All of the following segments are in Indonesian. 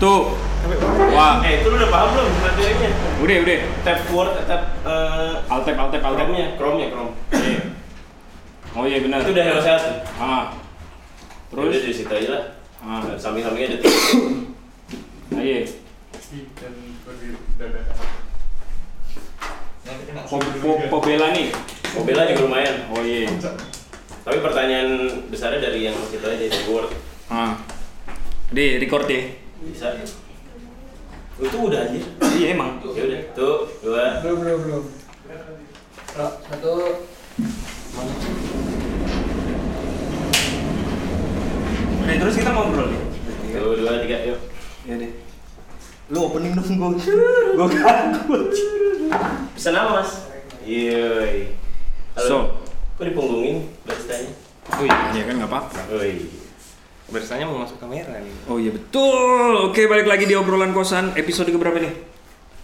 Tuh. Wah. Eh, itu lu udah paham belum materinya? Udah, udah. Tab Word, tab eh Alt tab, alt tab, alt tab. Chrome-nya, Chrome. Iya. Oh iya benar. Itu udah sehat tuh. Ah. Terus Terus di situ aja lah. ah. Samping-sampingnya ada Ah, iya. Po- po- Pobela nih. Mobilnya juga lumayan. Oh iya. Tapi pertanyaan besarnya dari yang situ aja dari Word. Ah. Di record ya. Bisa. Oh, itu udah anjir. Iya emang. Ya udah, tuh, dua. Belum, belum, belum. Satu. Oke, terus kita ngobrol nih. Tuh, dua, tiga, yuk. Ya deh. Lu opening dong gue. Gue takut. Pesan apa, Mas? Iya. Halo. So. Kok dipunggungin baristanya? Wih, ya kan nggak apa-apa. Woi. Barisanya mau masuk kamera nih. Oh iya betul. Oke, balik lagi di obrolan kosan. Episode keberapa nih?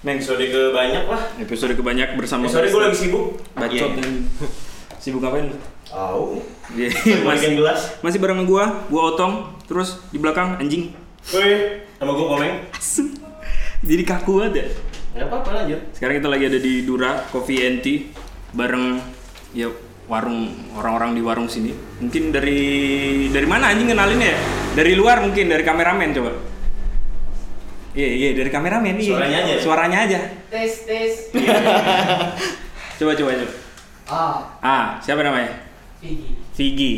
Neng. Episode ke banyak lah. Episode kebanyak bersama Episode gue lagi sibuk. Bacot Iya. dan sibuk ngapain lu? Iya, Masih masih gelas. masih bareng gua, gua Otong, terus di belakang anjing. Woi, sama gue komeng. Jadi kaku aja. Enggak apa-apa lanjut. Sekarang kita lagi ada di Dura Coffee and Tea bareng ya warung orang-orang di warung sini. Mungkin dari dari mana anjing kenalin ya? Dari luar mungkin dari kameramen coba. Iya iya dari kameramen iya. Suaranya aja. Suaranya aja. Tes, tes. Coba coba coba. Ah, Ah siapa namanya? Vicky. Vigi.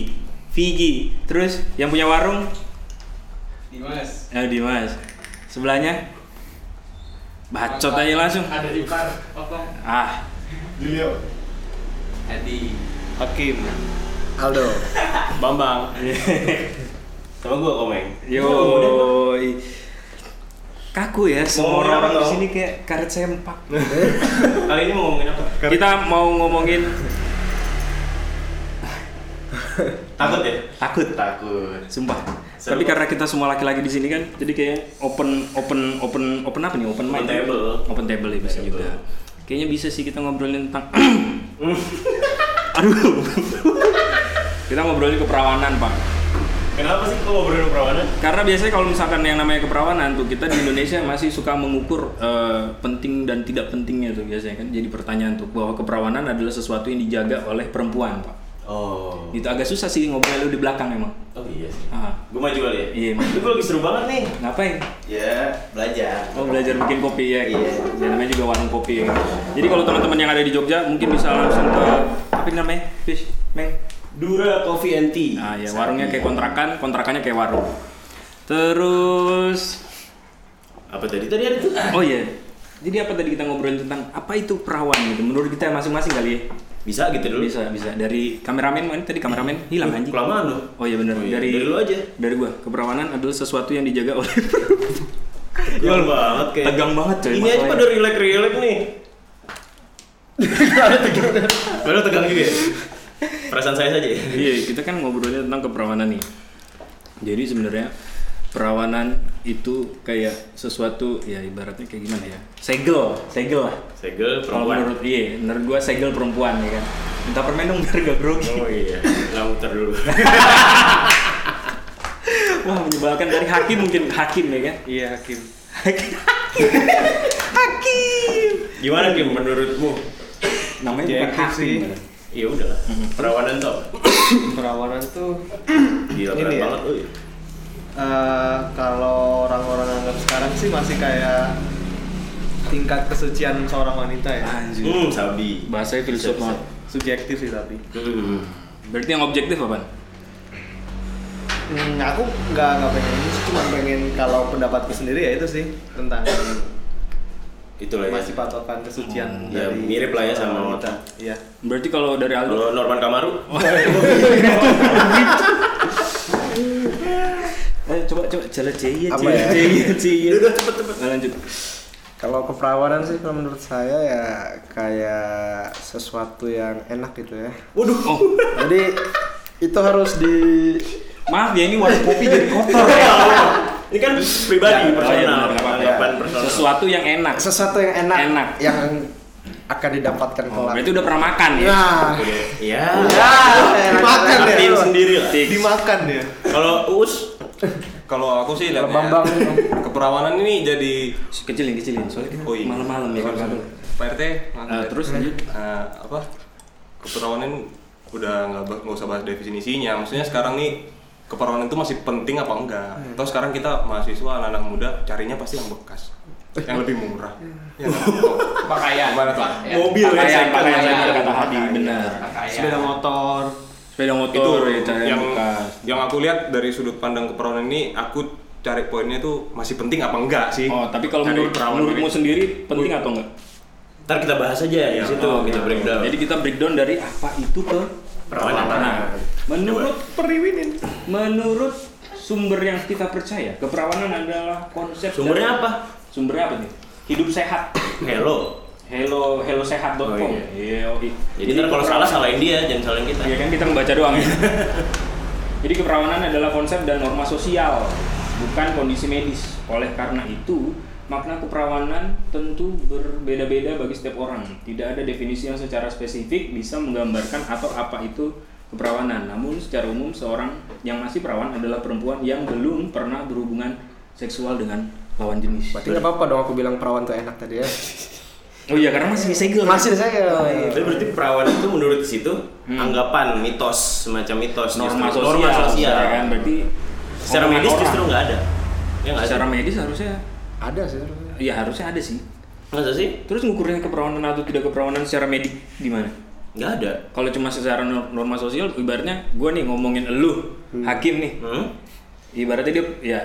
Vigi. Terus yang punya warung? Dimas. Eh Dimas. Sebelahnya? Bacot aja langsung. Ada di par. Ah. Julio. Adi. Hakim. Aldo. Bambang. Sama gue komeng. Yo. Kaku ya, semua apa orang di sini kayak karet sempak. Kali ini mau ngomongin apa? Kita mau ngomongin Takut ya? takut, Takut. sumpah. Seru. Tapi karena kita semua laki-laki di sini kan, jadi kayak open open open open apa nih? Open mic. Open table. Open table ya bisa Table. juga. Kayaknya bisa sih kita ngobrolin tentang Aduh. kita ngobrolin keperawanan, Pak. Kenapa sih kok ngobrolin perawanan? Karena biasanya kalau misalkan yang namanya keperawanan tuh kita di Indonesia masih suka mengukur eh, penting dan tidak pentingnya tuh biasanya kan. Jadi pertanyaan tuh bahwa keperawanan adalah sesuatu yang dijaga oleh perempuan, Pak. Oh. Itu agak susah sih ngobrol lu di belakang emang. Oh iya sih. Ah, Gue maju kali ya? Iya, maju. Itu gue lagi seru banget nih. ngapain? Ya, belajar. Oh belajar bikin kopi ya. Iya. Ya, namanya juga warung kopi ya. Jadi kalau teman-teman yang ada di Jogja mungkin bisa langsung ke apa namanya? Fish, Meng. Dura Coffee and Tea. Ah ya, warungnya kayak kontrakan, kontrakannya kayak warung. Terus Apa tadi? Tadi ada tuh. Oh iya. Jadi apa tadi kita ngobrolin tentang apa itu perawan gitu? Menurut kita masing-masing kali ya? Bisa gitu dulu. Bisa, bisa. Dari kameramen mana tadi kameramen hilang anjing. Kelamaan loh. Oh iya benar. Oh iya, Dari dari lu aja. Dari gua. Keperawanan adalah sesuatu yang dijaga oleh Tegang banget kayak. Tegang banget, coy, Ini aja pada relax-relax nih. Baru tegang juga ya? Perasaan saya saja ya? Iya, kita kan ngobrolin tentang keperawanan nih. Jadi sebenarnya perawanan itu kayak sesuatu ya ibaratnya kayak gimana ya? Segel, segel lah. Segel Kalau perempuan. menurut iya, menurut gua segel perempuan ya kan. Minta permen dong biar gak grogi. Oh iya, nggak muter dulu. Wah menyebalkan dari hakim mungkin hakim ya kan. Iya Hakim. Hakim. hakim. Gimana Kim menurutmu? Namanya bukan hakim. sih. Iya udah, perawanan tuh. Perawanan tuh Gila Ini keren ya? banget. Uy. eh, kalau orang-orang anggap sekarang sih masih kayak tingkat kesucian seorang wanita ya. Anjir. Hmm, sabi. Bahasanya filsuf banget. Subjektif sih tapi. Hmm. Berarti yang objektif apa? Hmm, aku nggak nggak pengen ini sih, cuma pengen kalau pendapatku sendiri ya itu sih tentang Itulah ya. masih patokan kesucian Hmm, ya, dari mirip lah ya sama wanita. Iya. Berarti kalau dari Aldo Kalau Norman Kamaru, Eh, coba coba jalan cia Apa cia ya? cia cia. Udah, cepet, cepet. Nah, lanjut. Kalau keperawanan sih kalau menurut saya ya kayak sesuatu yang enak gitu ya. waduh. Oh, Jadi itu harus di maaf ya ini warung kopi jadi kotor. Ini kan pribadi, Ya, iya, personal, benar, nggak apa-apa. anggapan personal. Sesuatu yang enak. sesuatu yang enak, Enak. yang akan didapatkan Oh, kelak. berarti udah pernah makan ya? Ya. Ya. Ya, dimakan ya. Artiin sendiri lah. Dimakan ya. Kalau Uus Kalau aku sih lihatnya Bambang. keperawanan ini jadi Kecilin, kecilin. Soalnya kan Oh iya. malam-malam ya. Kan. Pak RT, Eh, terus lanjut. Eh, apa keperawanan udah nggak nggak usah bahas definisinya maksudnya sekarang nih keperawanan itu masih penting apa enggak atau sekarang kita mahasiswa anak-anak muda carinya pasti yang bekas yang lebih murah ya, nggak? Pakaian. Gimana tuh? Ya. mobil ya, Pakaian, second, pakaian, benar kata Hadi, benar. Sepeda motor. Sepeda itu motor ya, cari yang bekas. yang aku lihat dari sudut pandang keperawanan ini aku cari poinnya tuh masih penting apa enggak sih Oh, tapi kalau menurut menurutmu ini. sendiri penting atau enggak? Ntar kita bahas aja di Iya. situ Oh, kita gitu. breakdown. Jadi kita breakdown dari apa itu ke Perawanan. Nah, menurut periwinin, menurut sumber yang kita percaya, keperawanan adalah konsep Sumbernya dari- apa? Sumbernya apa nih? Hidup sehat. Hello. Hello hellosehat.com. Oh, iya. Iya, oke. Jadi ntar kalau salah salahin dia, jangan salahin kita. Iya kan kita membaca doang ya. Jadi keperawanan adalah konsep dan norma sosial, bukan kondisi medis. Oleh karena itu, makna keperawanan tentu berbeda-beda bagi setiap orang. Tidak ada definisi yang secara spesifik bisa menggambarkan atau apa itu keperawanan. Namun secara umum seorang yang masih perawan adalah perempuan yang belum pernah berhubungan seksual dengan lawan jenis. Berarti nggak apa-apa dong aku bilang perawan tuh enak tadi ya. Oh iya karena masih segel. Masih saya. Oh, iya. Tapi berarti perawan itu menurut situ Hmm. anggapan mitos semacam mitos norma justru. sosial, norma sosial. ya kan berarti Secara medis orang. justru nggak ada. Ya secara medis harusnya Ada sih. ya harusnya ada sih Masa sih? terus ngukurnya keperawanan atau tidak keperawanan secara medik gimana Nggak ada. kalau cuma secara nor- norma sosial ibaratnya gue nih ngomongin elu hakim nih Hmm? ibaratnya dia ya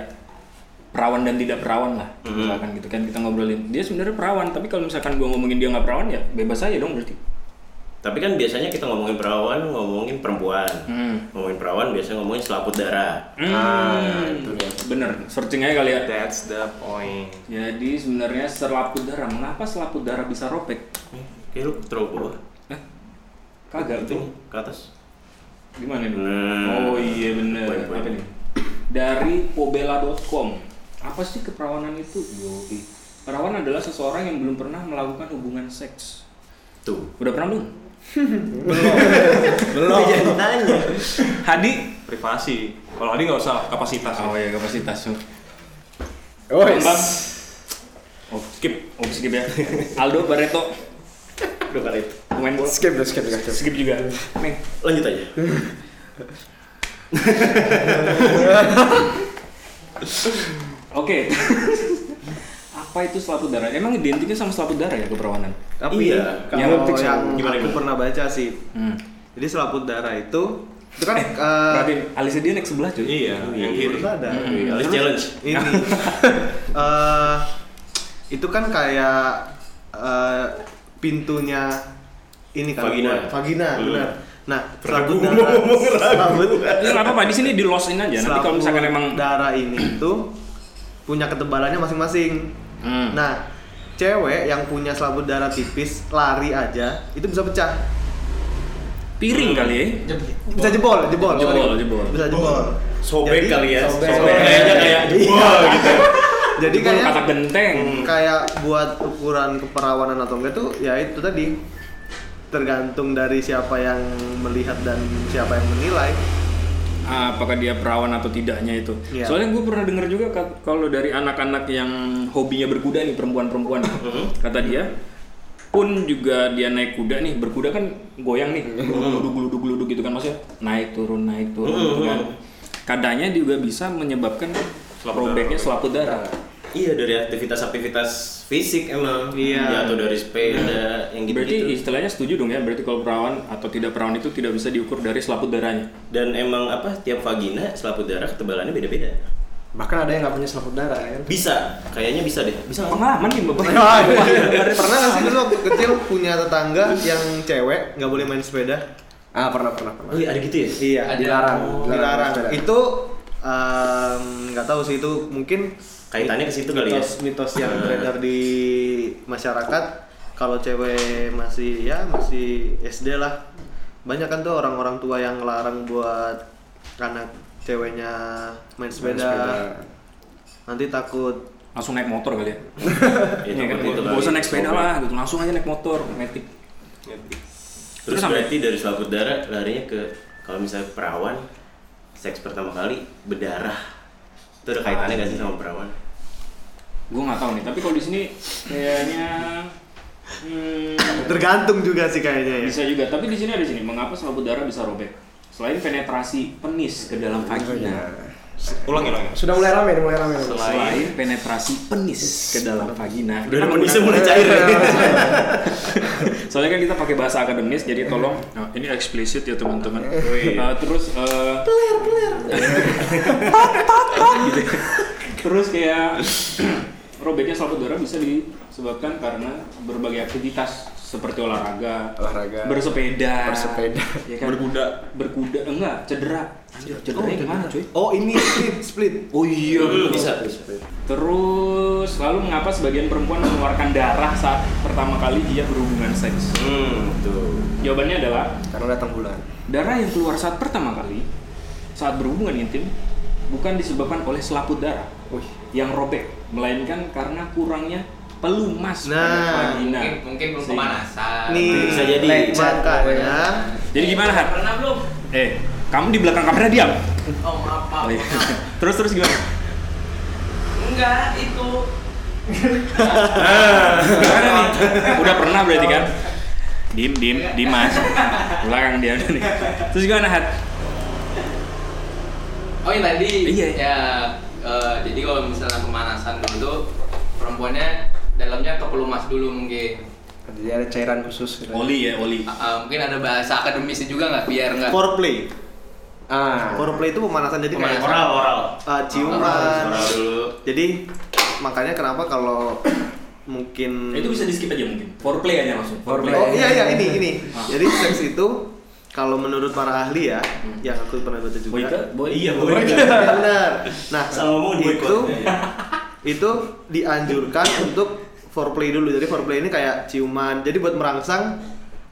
perawan dan tidak perawan lah Hmm. misalkan gitu kan kita ngobrolin dia sebenarnya perawan tapi kalau misalkan gue ngomongin dia nggak perawan ya bebas aja dong berarti Tapi kan biasanya kita ngomongin perawan, ngomongin perempuan. hmm. Ngomongin perawan biasanya ngomongin selaput darah. Hmm, bener searching aja kali ya that's the point jadi sebenarnya selaput darah mengapa selaput darah bisa robek Eh, Kayak lu terlalu bawah. Hah? kagak Itu tuh ke atas. Gimana nih? Hmm. Oh iya bener. Poin-poin. Apa nih? Dari pobela.com. Apa sih keperawanan itu? Yoi. Perawan adalah seseorang yang belum pernah melakukan hubungan seks. Tuh. Udah pernah belum? Belum. Jangan tanya. Hadi? privasi kalau tadi nggak usah kapasitas ya. Oh iya kapasitas. Oh, Bambang? Oh, skip. Oh skip ya. Aldo Barreto. Udah karet. Pemain bola. skip deh, skip, skip. Skip juga. Neng. Lanjut aja. Oke. Apa itu selaput darah? Emang identiknya sama selaput darah ya keperawanan? Tapi Iya. kalau Yang yang, sama. aku Gimana, gimana? pernah baca sih. Hmm. Jadi selaput darah itu itu kan eh, Perhatiin, alisnya dia naik sebelah cuy. iya yang kiri itu ada. Wih, Alis challenge. Ini eh itu kan kayak eh, pintunya ini kan Vagina. vagina Hmm. benar. Nah, selaput gua darah, ngomong selaput, Ya nggak apa-apa, di sini di losin aja. Nanti kalau misalkan emang darah ini itu punya ketebalannya masing-masing. Hmm. Nah, cewek yang punya selaput darah tipis lari aja itu bisa pecah. piring kali ya. Bisa jebol, jebol, Jebol, sorry. jebol. Bisa jebol. Sobek Jadi, kali ya. sobek. Sobek. Kayaknya kayak jebol gitu. Jadi Jebol kayak kata genteng. kayak buat ukuran keperawanan atau enggak tuh ya itu tadi tergantung dari siapa yang melihat dan siapa yang menilai. Ah, apakah dia perawan atau tidaknya itu. Iya. Soalnya gue pernah dengar juga ka- kalau dari anak-anak yang hobinya berkuda nih perempuan-perempuan, kata dia pun juga dia naik kuda nih berkuda kan goyang nih geluduk geluduk geluduk gitu kan maksudnya naik turun naik turun gitu kan kadanya juga bisa menyebabkan Selaput robeknya darah. selaput darah Iya dari aktivitas-aktivitas fisik emang. Iya. Ya, atau dari sepeda yang gitu berarti gitu. istilahnya setuju dong ya berarti kalau perawan atau tidak perawan itu tidak bisa diukur dari selaput darahnya Dan emang apa tiap vagina selaput darah ketebalannya beda-beda. Bahkan ada yang nggak punya selaput darah ya. Bisa, kayaknya bisa deh. Bisa pengalaman nih bapak Pernah nggak sih dulu waktu kecil punya tetangga yang cewek nggak boleh main sepeda? Ah, pernah, pernah, pernah. Oh iya ada gitu ya? Iya. Dilarang, Dilarang. sepeda. Itu em, nggak tahu sih itu mungkin Kaitannya ke situ kali ya? mitos, mitos yang Hmm. beredar di masyarakat kalau cewek masih ya masih SD lah banyak kan tuh orang-orang tua yang ngelarang buat anak ceweknya main sepeda, sepeda. nanti takut langsung naik motor kali ya. Itu Iya kan, gak usah naik sepeda lah, gitu. langsung aja naik motor, metik. Terus Terus berarti dari selaput darah larinya ke kalau misalnya perawan seks pertama kali berdarah. Itu ada kaitannya gak sih sama perawan? Gue nggak tahu nih, tapi kalau di sini kayaknya hmm, Tergantung juga sih kayaknya ya. bisa juga. Tapi di sini ada di sini, mengapa selaput darah bisa robek? Selain penetrasi penis ke dalam vagina, Ulangi, ulangi. Sudah mulai rame, nih, mulai rame. nih. selain penetrasi penis ke dalam vagina, Udah kita penisnya mulai cair ya. Soalnya kan kita pakai bahasa akademis, jadi tolong nah, ini eksplisit ya teman-teman. Uh, terus uh, gitu. Terus kayak robeknya selaput darah bisa disebabkan karena berbagai aktivitas seperti olahraga, Olahraga. bersepeda, Bersepeda. ya kan? Berkuda. berkuda, enggak, cedera. Anjir, cederanya gimana, cuy? Oh ini split, split. Oh iya, Bisa, bisa. Terus lalu mengapa sebagian perempuan mengeluarkan darah saat pertama kali dia berhubungan seks? Hmm, tuh. Jawabannya adalah Karena datang bulan. darah yang keluar saat pertama kali saat berhubungan intim bukan disebabkan oleh selaput darah Wih. yang robek, melainkan karena kurangnya pelumas Nah, vagina. Mungkin, mungkin belum pemanasan. Nih, Bisa jadi. makanya Jadi gimana, Hat? Pernah belum? Eh, kamu di belakang kamera diam. Oh maaf. Oh, iya. terus terus gimana? Enggak, itu. Gimana nih? Udah pernah berarti kan? Dim, dim, Dimas. Belakang dia nih. Terus gimana, Hat? Oh yang tadi Iya. ya eh, jadi kalau misalnya pemanasan dulu tuh perempuannya dalamnya kepelumas dulu mungkin. Jadi ada cairan khusus. Gitu. Oli ya, oli. Ah, ah, mungkin ada bahasa akademisnya juga nggak biar nggak foreplay. Ah. Foreplay itu pemanasan jadi kayak Pemanasan. Oral, oral. uh, ciuman. Oral dulu. Jadi makanya kenapa kalau mungkin Itu bisa di skip aja mungkin. Foreplay aja langsung. Foreplay. Oh iya iya ini ini. Ah. Jadi seks itu kalau menurut para ahli ya, yang aku pernah baca juga. Boyka, boy. Iya, boy. iya, benar. Nah, Sama mau itu itu dianjurkan untuk foreplay dulu. Jadi foreplay ini kayak ciuman. Jadi buat merangsang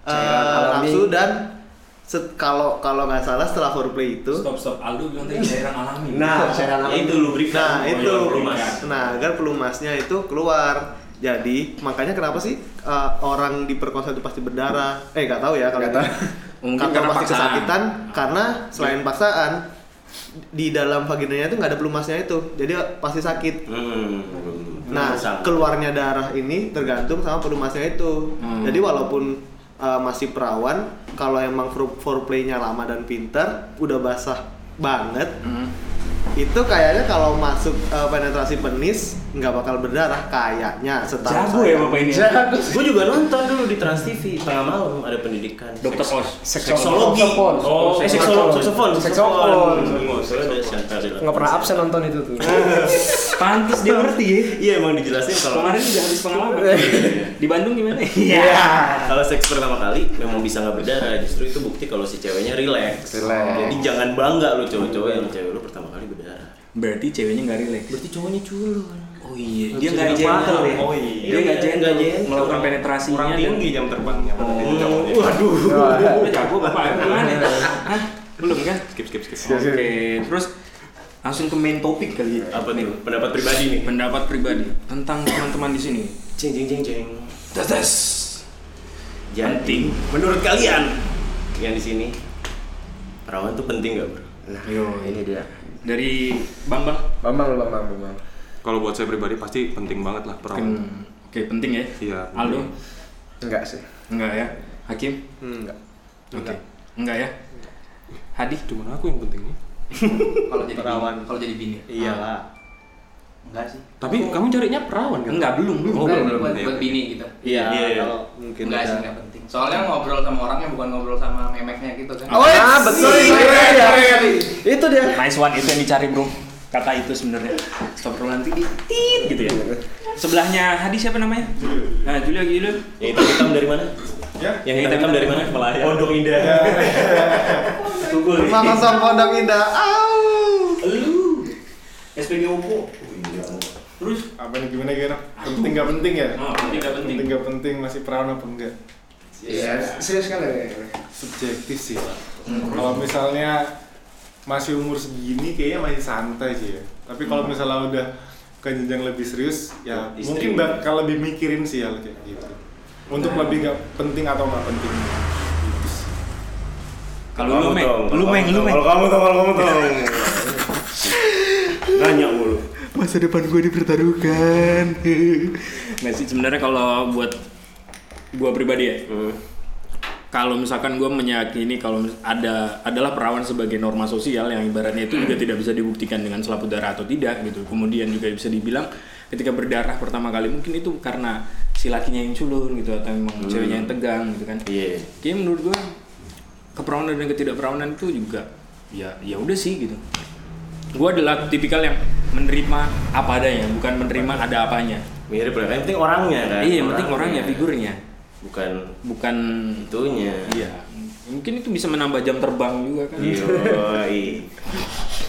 eh, nafsu dan set- kalau kalau nggak salah setelah foreplay itu Stop stop. Aldo bilang tadi cairan alami. Nah, cairan alami. itu lubrikan. Nah itu, pelumas. nah agar pelumasnya itu keluar. Jadi makanya kenapa sih uh, orang diperkosa itu pasti berdarah? Eh nggak tahu ya kalau tahu. Mungkin karena pasti paksaan. kesakitan karena selain paksaan di dalam vaginanya itu nggak ada pelumasnya itu, jadi pasti sakit. Hmm. Nah Sama. keluarnya darah ini tergantung sama pelumasnya itu. Hmm. Jadi walaupun uh, masih perawan, kalau emang fore- foreplaynya lama dan pintar, udah basah banget, Hmm. itu kayaknya kalau masuk uh, penetrasi penis nggak bakal berdarah kayaknya setahu Jago saya. ya bapak ini. Gue juga nonton dulu di Trans TV tengah malam ada pendidikan. Dokter Seks- Os. Seksologi. Saksofon. Oh, eh, seksolo- saksofon. Saksofon. Soalnya ada Chantal di Nggak pernah absen nonton itu tuh. Pantes dia ngerti ya. Iya emang dijelasin kalau Kemarin juga habis pengalaman. Di Bandung gimana? Iya. kalau seks pertama kali memang bisa nggak berdarah justru itu bukti kalau si ceweknya relax. Relax. Jadi jangan bangga lu cowok-cowok yang cewek lu pertama kali berdarah. Berarti ceweknya nggak rileks. Berarti cowoknya culun. Oh iya, dia nggak jadi gentle ya. Oh iya. Dia nggak gentle, Nggak gentle. melakukan penetrasinya. Kurang dan- tinggi jam terbangnya. cowoknya. Waduh. Udah jago bapak gimana? Hah? Belum kan? Skip skip skip. Oke, terus langsung ke main topik kali ya. Apa nih? Pendapat pribadi nih. Pendapat pribadi tentang teman-teman di sini. Ceng ceng ceng ceng. Tes tes. Jadi, menurut kalian yang di sini perawan tuh penting gak bro? Nah, ini dia. Dari Bambang. Bambang Bambang, Bambang. Kalau buat saya pribadi pasti penting banget lah perawan. Pen- Oke, penting ya. Iya. Aldo? Enggak sih. Enggak ya. Hakim? Hmm, enggak. Oke. Enggak ya. Hadi? Cuman aku yang penting nih. kalau jadi Perawan. kalau jadi bini. Iyalah. Enggak sih. Tapi kamu carinya perawan kan? Enggak, belum, belum. Oh, Enggak, belum, ini buat, belum. buat bini gitu. Iya, Iya, iya. kalau mungkin Enggak sih, enggak penting. Soalnya ngobrol sama orangnya bukan ngobrol sama memeknya gitu kan. Oh, ah, betul itu dia. Itu dia. Nice one, itu yang dicari bro. Kata itu sebenarnya. Stop nanti tit gitu ya. Sebelahnya Hadi siapa namanya? Nah, Julia Julia. Yang hitam hitam dari mana? Ya. Yang hitam hitam dari mana? Melaya. Pondok Indah. Tunggu. Rumah kosong Pondok Indah. Au. Lu. SPG Oppo. Terus Apa nih gimana gimana? Penting nggak penting ya? Oh, penting nggak penting. Penting masih perawan apa enggak? Iya, serius kan ya. Subjektif sih Pak. Kalau misalnya masih umur segini kayaknya masih santai sih ya. Tapi kalau misalnya udah ke jenjang lebih serius ya Istri. mungkin bakal lebih mikirin sih hal kayak gitu untuk lebih gak penting atau nggak penting Gitu. Kalau lu meng, lu kalau meng, kamu lu meng. Kalau kamu tong, kalau kamu tong. Nanya mulu. Masa depan gue dipertaruhkan. Nggak sih sebenarnya kalau buat gua pribadi ya, Hmm. Kalau misalkan gue meyakini kalau ada adalah perawan sebagai norma sosial yang ibaratnya itu juga tidak bisa dibuktikan dengan selaput darah atau tidak gitu. Kemudian juga bisa dibilang ketika berdarah pertama kali mungkin itu karena si lakinya yang culun gitu atau memang ceweknya yang tegang gitu kan. Iya. Kayaknya menurut gue keperawanan dan ketidakperawanan itu juga ya ya udah sih gitu. Gue adalah tipikal yang menerima apa adanya, bukan menerima ada apanya. Mirip lah. Yang penting orangnya kan. Iya, yang penting orangnya, figurnya, Bukan bukan itunya. Iya, mungkin itu bisa menambah jam terbang juga kan. Iya. Yoi.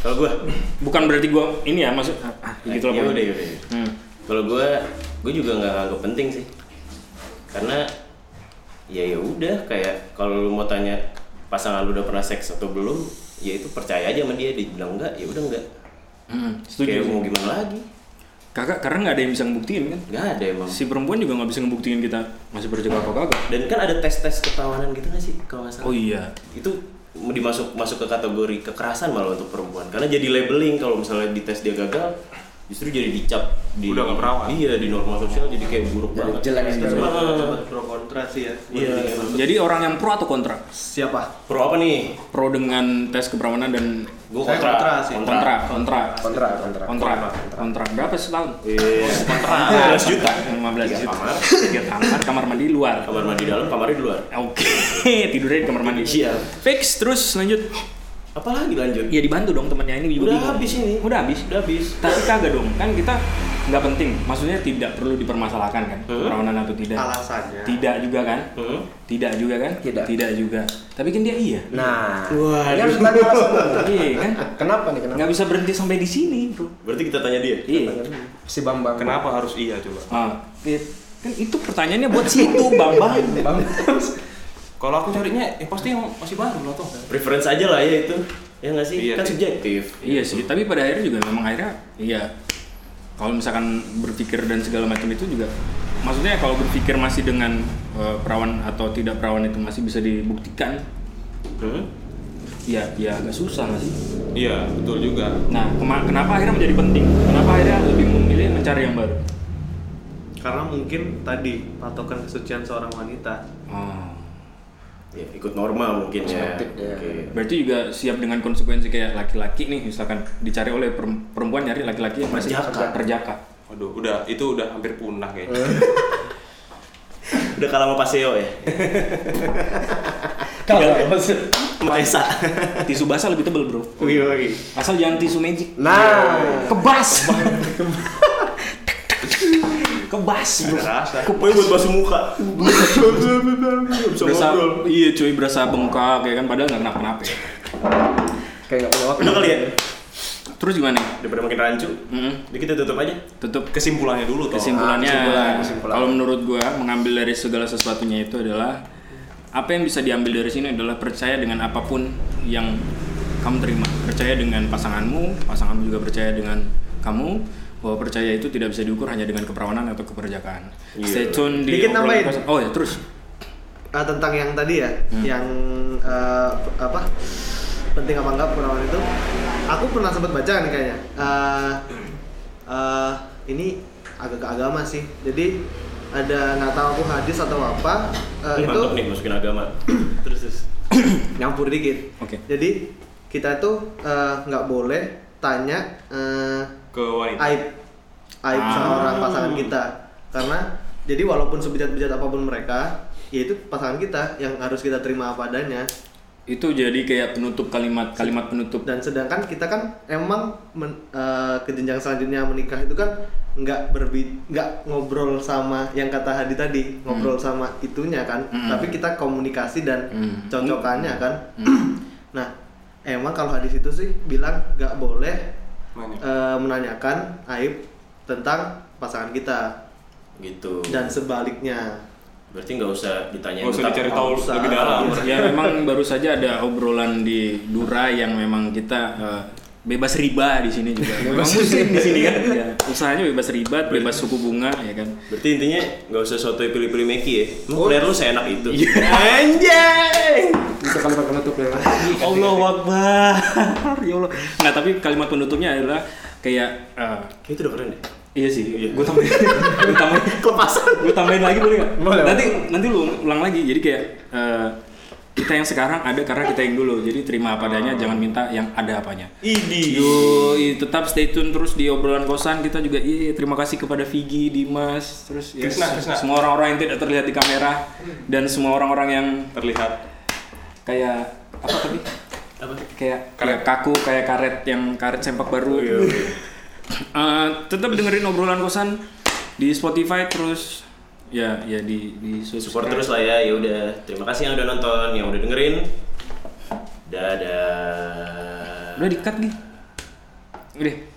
Kalau gua, Bukan berarti gua ini ya maksud ah, ah, gitu loh. udah, ya udah. Hmm. Kalau gue, gue juga nggak nganggap penting sih, karena ya ya udah kayak kalau lu mau tanya pasangan lu udah pernah seks atau belum, ya itu percaya aja sama dia, dia bilang enggak, ya udah enggak. Hmm, setuju. Kayak mau gimana lagi? Kakak karena nggak ada yang bisa ngebuktiin kan. Nggak ada emang. Si perempuan juga nggak bisa ngebuktiin kita masih berjaga apa kagak. Dan kan ada tes-tes ketawanan gitu nggak sih kalau nggak salah? Oh iya. Itu dimasuk masuk ke kategori kekerasan malah untuk perempuan karena jadi labeling kalau misalnya di tes dia gagal justru jadi dicap di Udah nggak perawan. iya di norma sosial jadi kayak buruk banget jelek gitu. Ah, pro kontra sih ya iya Jadi orang yang pro atau kontra? siapa pro apa nih Pro dengan tes keperawanan dan Saya kontra kontra sih. kontra, kontra, Kontra, kontra. kontra, kontra. Berapa setahun? Iya, kontra 15 juta 15 Tiga juta. kamar. Tiga kamar, kamar mandi luar. kamar mandi dalam kamarnya di luar Oke, tidurnya di kamar mandi. Iya. Fix terus lanjut. Apalagi lanjut Ya dibantu dong temannya ini juga udah bingung. habis ini Udah habis. udah habis Tapi kagak dong, kan kita nggak penting. Maksudnya tidak perlu dipermasalahkan kan, Hmm. keperawanan atau tidak. alasannya Tidak juga kan? hmm. Tidak juga kan? Tidak. Tidak juga. Tapi kan dia iya. Nah, Waduh. ini harus tanya. Iya kan? Kenapa nih? Kenapa? Nggak bisa berhenti sampai di sini, bro. berarti kita tanya dia Iya. Si Bambang. Kenapa harus iya coba? Ah, iya. kan itu pertanyaannya buat situ, Bambang. Bambang. Kalau aku carinya, ya pasti yang masih baru lah toh. preference aja lah ya itu ya nggak sih Iya kan sih. subjektif Iya sih, tapi pada akhirnya juga memang akhirnya iya. Kalau misalkan berpikir dan segala macam itu juga maksudnya kalau berpikir masih dengan eh, perawan atau tidak perawan itu masih bisa dibuktikan, hmm? ya ya agak susah nggak sih. Iya, betul juga. Nah, kema- kenapa akhirnya menjadi penting? Kenapa akhirnya lebih memilih mencari yang baru? karena mungkin tadi patokan kesucian seorang wanita Oh. Ya ikut norma mungkin ya ya. Oke. Berarti juga siap dengan konsekuensi kayak laki-laki nih, misalkan dicari oleh perem- perempuan nyari laki-laki yang masih Perjaka. perjaka. Waduh, udah itu udah hampir punah kayaknya. udah kalah sama Paseo ya Kalau sama Esa Tisu basah lebih tebel, Bro. wih wih Asal jangan tisu magic. Nah, Kebas. Kebas, bro. rasa pokoknya buat basuh muka Berasa, iya cuy, berasa bengkak ya kan padahal nggak kenapa-kenapa. ya. kayak nggak punya waktu. udah kali ya Terus gimana? daripada makin rancu Mm-mm. jadi kita tutup aja Tutup Kesimpulannya dulu toh. kesimpulannya. kesimpulan, kesimpulan. Kalau menurut gua mengambil dari segala sesuatunya itu adalah apa yang bisa diambil dari sini adalah percaya dengan apa pun yang kamu terima. Percaya dengan pasanganmu, pasanganmu juga percaya dengan kamu bahwa percaya itu tidak bisa diukur hanya dengan keperawanan atau keperjakaan. Iya. Stay tune di Dikit obrolan nambahin. Oh ya, terus. Ah, tentang yang tadi ya Hmm. yang eh, apa penting apa enggak perawan itu aku pernah sempat baca nih kayaknya Eh, eh, ini agak ke agama sih jadi ada nggak tahu aku hadis atau apa eh, Ini itu mantap nih masukin agama terus terus nyampur dikit Oke. jadi kita tuh eh, nggak boleh tanya eh, Ke wanita. aib aib Ah. seorang pasangan kita karena jadi walaupun sebejat-bejat apa pun mereka ya itu pasangan kita yang harus kita terima apa adanya Itu jadi kayak penutup kalimat kalimat penutup. dan sedangkan kita kan emang men- eh, ke jenjang selanjutnya menikah itu kan nggak berbi nggak ngobrol sama yang kata Hadi tadi ngobrol sama itunya kan Hmm. tapi kita komunikasi dan Hmm. cocokannya kan Hmm. nah emang kalau hadis itu sih bilang nggak boleh Eh, menanyakan aib tentang pasangan kita. Gitu. Dan sebaliknya. Berarti nggak usah ditanya Nggak usah dicari tahu lebih dalam. ya memang baru saja ada obrolan di Dura yang memang kita eh, bebas riba di sini juga. Memang muslim di sini kan. Ya, usahanya bebas riba, bebas suku bunga ya kan. Berarti intinya nggak usah soto pilih-pilih Meki ya. Emang Oh. kuliah lu seenak itu. Iya. Anjay. Itu kalimat penutup ya. Allah Akbar. ya Allah. Nggak, tapi kalimat penutupnya adalah kayak eh, Kayak itu udah keren deh. Iya sih, gue tambahin, gue tambahin, Kelepasan. gue tambahin lagi boleh nggak? Boleh. Nanti nanti lu ulang lagi. Jadi kayak eh, kita yang sekarang ada karena kita yang dulu. Jadi terima apa adanya, jangan minta yang ada apanya. Idi. Yo, tetap stay tune terus di obrolan kosan kita juga. Iya, terima kasih kepada Vigi, Dimas, terus ya, Krisna, se- Krisna. semua orang-orang yang tidak terlihat di kamera dan semua orang-orang yang Terlihat kayak apa tadi? Apa? Kayak kayak kaku, kayak karet yang karet sempak baru. Oh, iya, iya. Eh, tetap dengerin obrolan kosan di Spotify terus ya ya di di Support terus lah ya. Ya udah. Terima kasih yang udah nonton, yang udah dengerin. Dadah. Udah di cut nih. Udah.